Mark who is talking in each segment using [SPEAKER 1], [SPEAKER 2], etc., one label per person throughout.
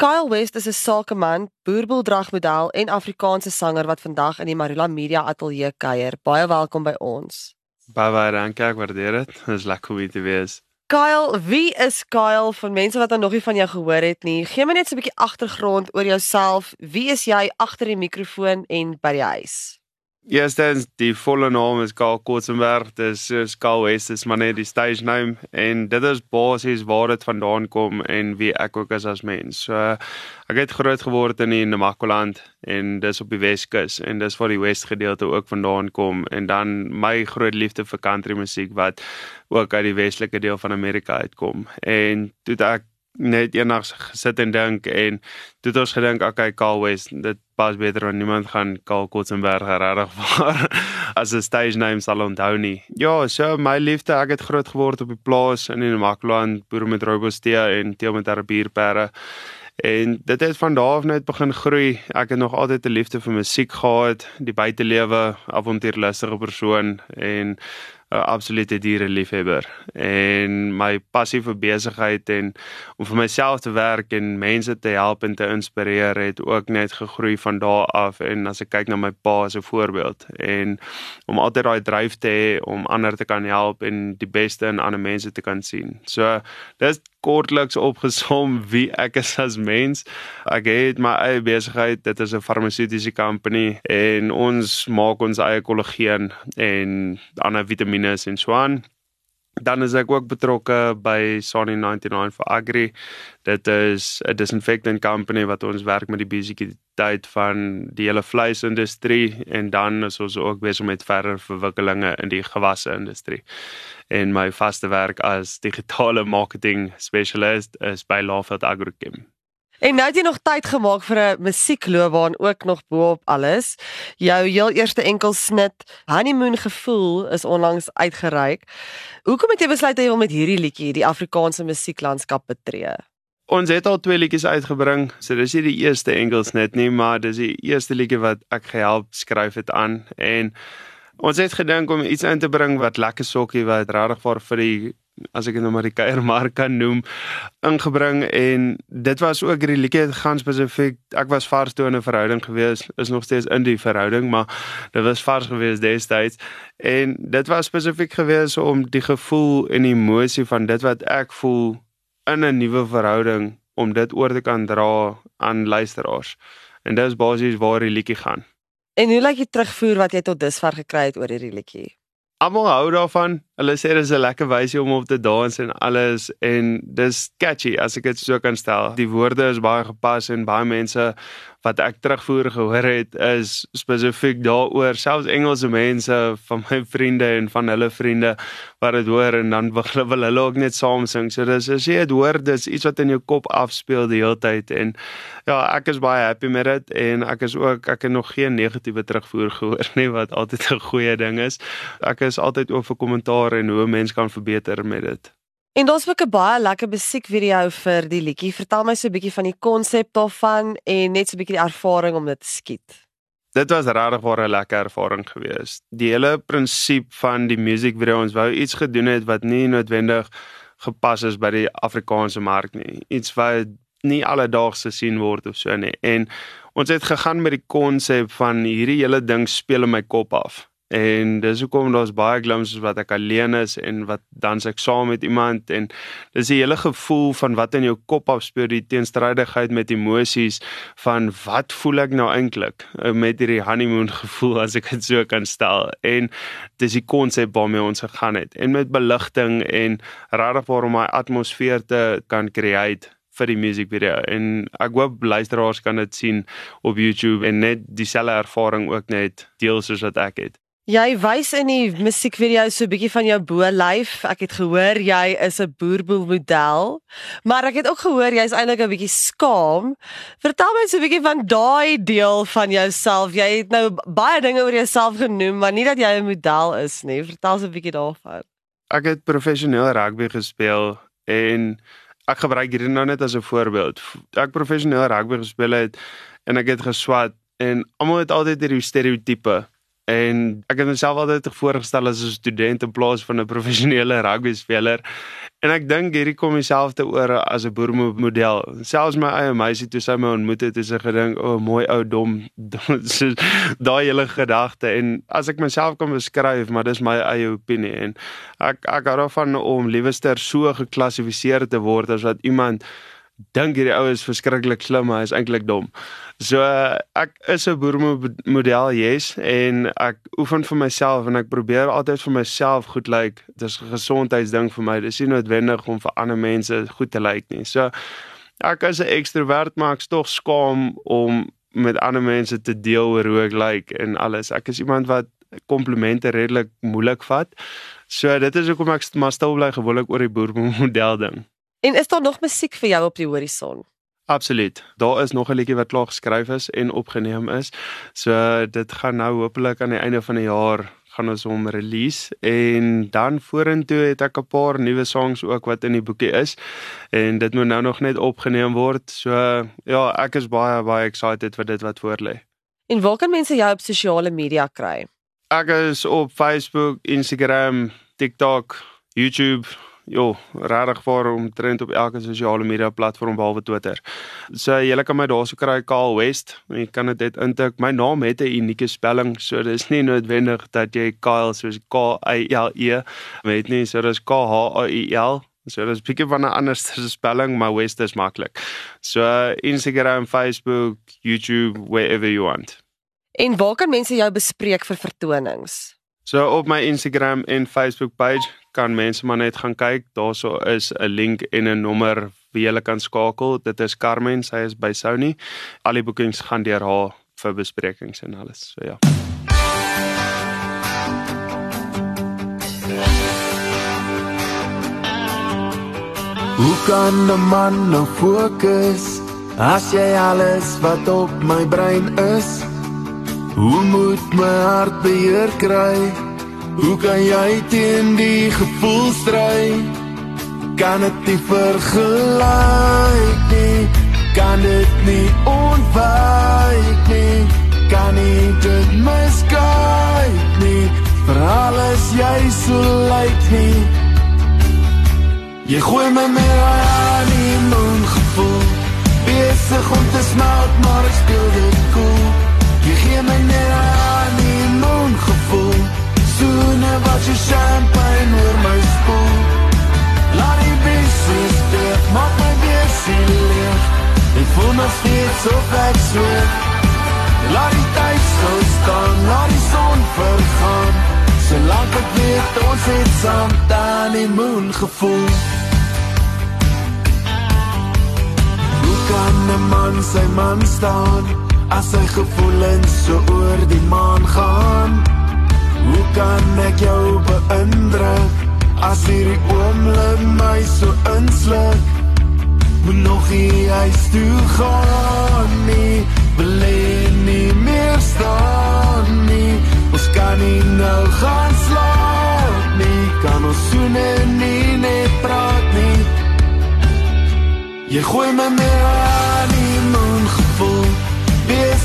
[SPEAKER 1] Kyle West is 'n sakeman, boerboeldragmodel en Afrikaanse sanger wat vandag in die Marula Media Ateljee kuier. Baie welkom by ons.
[SPEAKER 2] Baie baie dankie, ek waardeer dit. Dit is lekker om hier te wees.
[SPEAKER 1] Kyle, wie is Kyle vir mense wat nog nie van jou gehoor het nie? Gee my net so 'n bietjie agtergrond oor jouself. Wie is jy agter die mikrofoon en by die huis?
[SPEAKER 2] Eerstens die volle naam is Karl Kotzenberg. Dis is Karl West is maar net die stage name en dit is basies waar dit vandaan kom en wie ek ook is as mens. So ek het groot geword in die Namakoland en dis op die Weskus en dis waar die West gedeelte ook vandaan kom en dan my groot liefde vir country musiek wat ook uit die westelike deel van Amerika uitkom. En toe ek net eendag gesit en dink en toe het ons gedink okay Karl West dit pas beter want niemand gaan Karl Kotzenberg regtig waar as 'n stage name sal onthou nie. Ja, so my liefde, ek het groot geword op die plaas in die Makland, boer met rooibostea en teel met herbierpere. En dit het van daar af net begin groei. Ek het nog altyd 'n liefde vir musiek gehad, die buitelewe, avontuurlustige persoon en 'n absolute diereliefhebber en my passie vir besigheid en om vir myself te werk en mense te help en te inspireer het ook net gegroei van daar af en as ek kyk na my pa as 'n voorbeeld en om altyd daai dryf te hê om ander te kan help en die beste in ander mense te kan sien. So dis kortliks opgesom wie ek is as mens. Ek het my eie besigheid, dit is 'n farmaseutiese company en ons maak ons eie kollageen en ander vitamiene en so aan. Dan is ek ook betrokke by Sony 99 vir Agri. Dit is 'n disinfectant company wat ons werk met die besigheid van die hele vleisindustrie en dan is ons ook besig met verder verwikkelinge in die gewasse industrie. En my vaste werk as digitale marketing specialist is by Lawfield Agrochem.
[SPEAKER 1] En nou het jy nog tyd gemaak vir 'n musiekloopbaan ook nog bo-op alles. Jou heel eerste enkel snit, Honeymoon Gevoel, is onlangs uitgereik. Hoekom het jy besluit jy wil met hierdie liedjie die Afrikaanse musieklandskap betree?
[SPEAKER 2] Ons het al twee liedjies uitgebring. So dis nie die eerste enkel snit nie, maar dis die eerste liedjie wat ek gehelp skryf het aan en ons het gedink om iets in te bring wat lekker sokkie wat regtig vir die as ek dit nou maar die kuiermark kan noem ingebring en dit was ook hierdie liedjie het gaan spesifiek ek was vars toe in 'n verhouding gewees is nog steeds in die verhouding maar dit was vars gewees destyds en dit was spesifiek gewees om die gevoel en emosie van dit wat ek voel in 'n nuwe verhouding om dit oor te kan dra aan luisteraars en dit is basies waar die liedjie gaan
[SPEAKER 1] En hoe lyk die terugvoer wat jy tot dusver gekry het oor hierdie liedjie?
[SPEAKER 2] Almal hou daarvan. Hulle sê dit is 'n lekker wysie om op te dans en alles en dis catchy as ek dit so kan stel. Die woorde is baie gepas en baie mense wat ek terugvoer gehoor het is spesifiek daaroor selfs Engelse mense van my vriende en van hulle vriende wat dit hoor en dan wil, wil hulle ook net saam sing. So dis as jy dit hoor, dis iets wat in jou kop afspeel die hele tyd en ja, ek is baie happy met dit en ek is ook ek het nog geen negatiewe terugvoer gehoor nie wat altyd 'n goeie ding is. Ek is altyd oop vir kommentaar en hoe mense kan verbeter met dit.
[SPEAKER 1] En daar's ook 'n baie lekker musiekvideo vir die liedjie. Vertel my so 'n bietjie van die konsep daarvan en net so 'n bietjie die ervaring om dit te skiet.
[SPEAKER 2] Dit was regtig 'n lekker ervaring geweest. Die hele prinsip van die musiekvideo ons wou iets gedoen het wat nie noodwendig gepas is by die Afrikaanse mark nie. Iets wat nie alledaags gesien word of so nie. En ons het gegaan met die konsep van hierdie hele ding speel in my kop af. En dis hoekom daar's baie glimpses wat ek alleen is en wat dans ek saam met iemand en dis die hele gevoel van wat in jou kop afspeel die teenstrydigheid met emosies van wat voel ek nou eintlik eh, met hierdie honeymoon gevoel as ek dit so kan stel. En dis die konsep waarmee ons gegaan het. En met beligting en regtig om my atmosfeer te kan create vir die musiekvideo en ek hoop luisteraars kan dit sien op YouTube en net dieselfde ervaring ook net deel soos wat ek het.
[SPEAKER 1] Jy wys in die musiekvideo so 'n bietjie van jou bo-lyf. Ek het gehoor jy is 'n boerboel model, maar ek het ook gehoor jy's eintlik 'n bietjie skaam. Vertel my so 'n bietjie van daai deel van jouself. Jy het nou baie dinge oor jouself genoem, maar nie dat jy 'n model is nie. Vertel so 'n bietjie daarvan.
[SPEAKER 2] Ek het professioneel rugby gespeel en ek gebruik hierdie nou net as 'n voorbeeld. Ek professioneel rugby gespeel het en ek het geswat en almal het altyd hierdie stereotipe En ek het myself altyd voorgestel as 'n student in plaas van 'n professionele rugby speler. En ek dink hierdie kom dieselfde oor as 'n boermodel. Selfs my eie meisie toe sy my ontmoet het, het sy gedink, "O, oh, mooi ou dom." Daai hele gedagte en as ek myself kan beskryf, maar dis my eie opinie en ek ek hou daarvan om liewester so geklassifiseer te word as wat iemand dink hierdie ou is verskriklik slim, maar hy is eintlik dom. So ek is 'n boermodel, yes, en ek oefen vir myself en ek probeer altyd vir myself goed lyk. Like. Dis 'n gesondheidsding vir my. Dis nie noodwendig om vir ander mense goed te lyk like nie. So ek is 'n ekstrovert, maar ek's tog skaam om met ander mense te deel oor hoe ek lyk like en alles. Ek is iemand wat komplimente redelik moeilik vat. So dit is hoekom ek maar stil bly gewoonlik oor die boermodel ding.
[SPEAKER 1] En is daar nog musiek vir jou op die horison?
[SPEAKER 2] Absoluut. Daar is nog 'n liedjie wat klaar geskryf is en opgeneem is. So dit gaan nou hopelik aan die einde van die jaar gaan ons hom release en dan vorentoe het ek 'n paar nuwe songs ook wat in die boekie is en dit moet nou nog net opgeneem word. So ja, ek is baie baie excited vir dit wat voor lê.
[SPEAKER 1] En waar kan mense jou op sosiale media kry?
[SPEAKER 2] Ek is op Facebook, Instagram, TikTok, YouTube Jo, regtig vir om trend op elke sosiale media platform behalwe Twitter. So jy kan my daarso kry Kaal West. Jy kan dit net intik. My naam het 'n unieke spelling, so dis nie noodwendig dat jy Kyle soos K Y L E weet nie, so dis K H A I L. So dis bietjie van 'n ander spelling, maar West is maklik. So Instagram, Facebook, YouTube, wherever you want.
[SPEAKER 1] En waar kan mense jou bespreek vir vertonings?
[SPEAKER 2] So op my Instagram en Facebook page kan mense maar net gaan kyk. Daarso is 'n link en 'n nommer wie jy kan skakel. Dit is Carmen, sy is by Sony. Al die boekings gaan deur haar vir besprekings en alles. So ja.
[SPEAKER 3] Hoe kan 'n man nou fokus as jy alles wat op my brein is? Hoe moet my hart beheer kry? Hoe kan jy teen die gevoel stry? Kan dit nie vergelyk nie? Kan dit nie ontwyk nie? Kan nie dit miskyk nie? Vir alles jy so lyk nie. Jy gooi my meer aan die moon gevoel. Besig om te smelt, maar ek speel dit cool. Jy gee my net aan die moon gevoel Soene wat jy champagne oor my spoel. Laat die beestjes dicht, maak my beestie leeg Ek voel nog steeds of ek zweef Laat die tijd so staan, laat die zon vergaan. Solang ek weet, ons het samt aan die moon gevoel. Hoe kan een man sy man staan? As sy gevoelens so oor die maan gaan Hoe kan ek jou beindruk As hierdie oomlik my so insluk Moet nog huis toe gaan nie. Beleen nie meer staan nie. Ons kan nie nou gaan slaap nie. Kan ons soene nie net praat nie. Jy gooi my meer aan die moon gevoel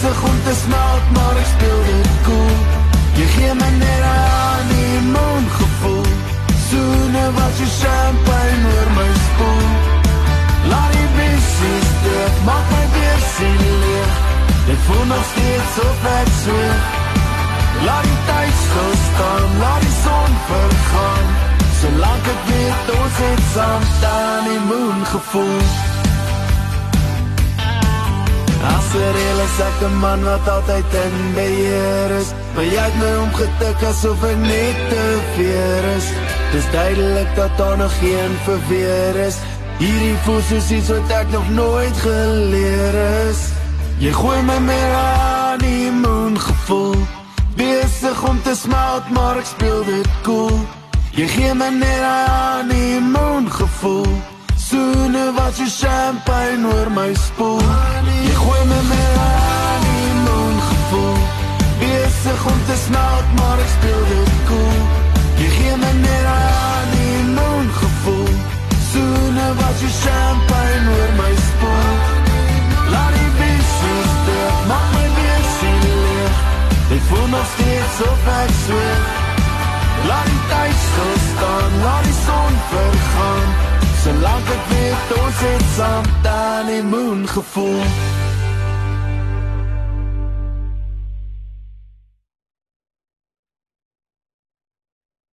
[SPEAKER 3] besig om te smelt, maar ek speel dit cool. Jy gee my net aan die moon gevoel. Soene wat jy champagne oor my spoel. Laat die beestjes terug, maak my beestie leeg. Ek voel nog steeds op ek zweef. Laat die tijd stilstaan, laat die zon vergaan. Zolang ek weet, ons het samt aan die moon gevoel. Er is ek een man wat altyd in beheer is. Maar jy het my omgetik asof ek net te veer is. Dis duidelik dat daar nog geen verweer is. Hierdie voel soos iets wat ek nog nooit geleer is. Jy gooi my meer aan die moon gevoel. Bezig om te smelt maar ek speel dit cool. Jy gee my net aan die moon gevoel. Soene wat jy champagne oor my spoel. Jy hard, maar ek speel dit cool Jy gee my net aan die noon gevoel Soene was jy champagne oor my spoel. Laat die beestjes dit, maak my beestje leeg Ek voel nog steeds of ek zweeg Laat die tijd stilstaan, laat die zon vergaan. Solang ek weet ons het saam, dan die moon gevoel.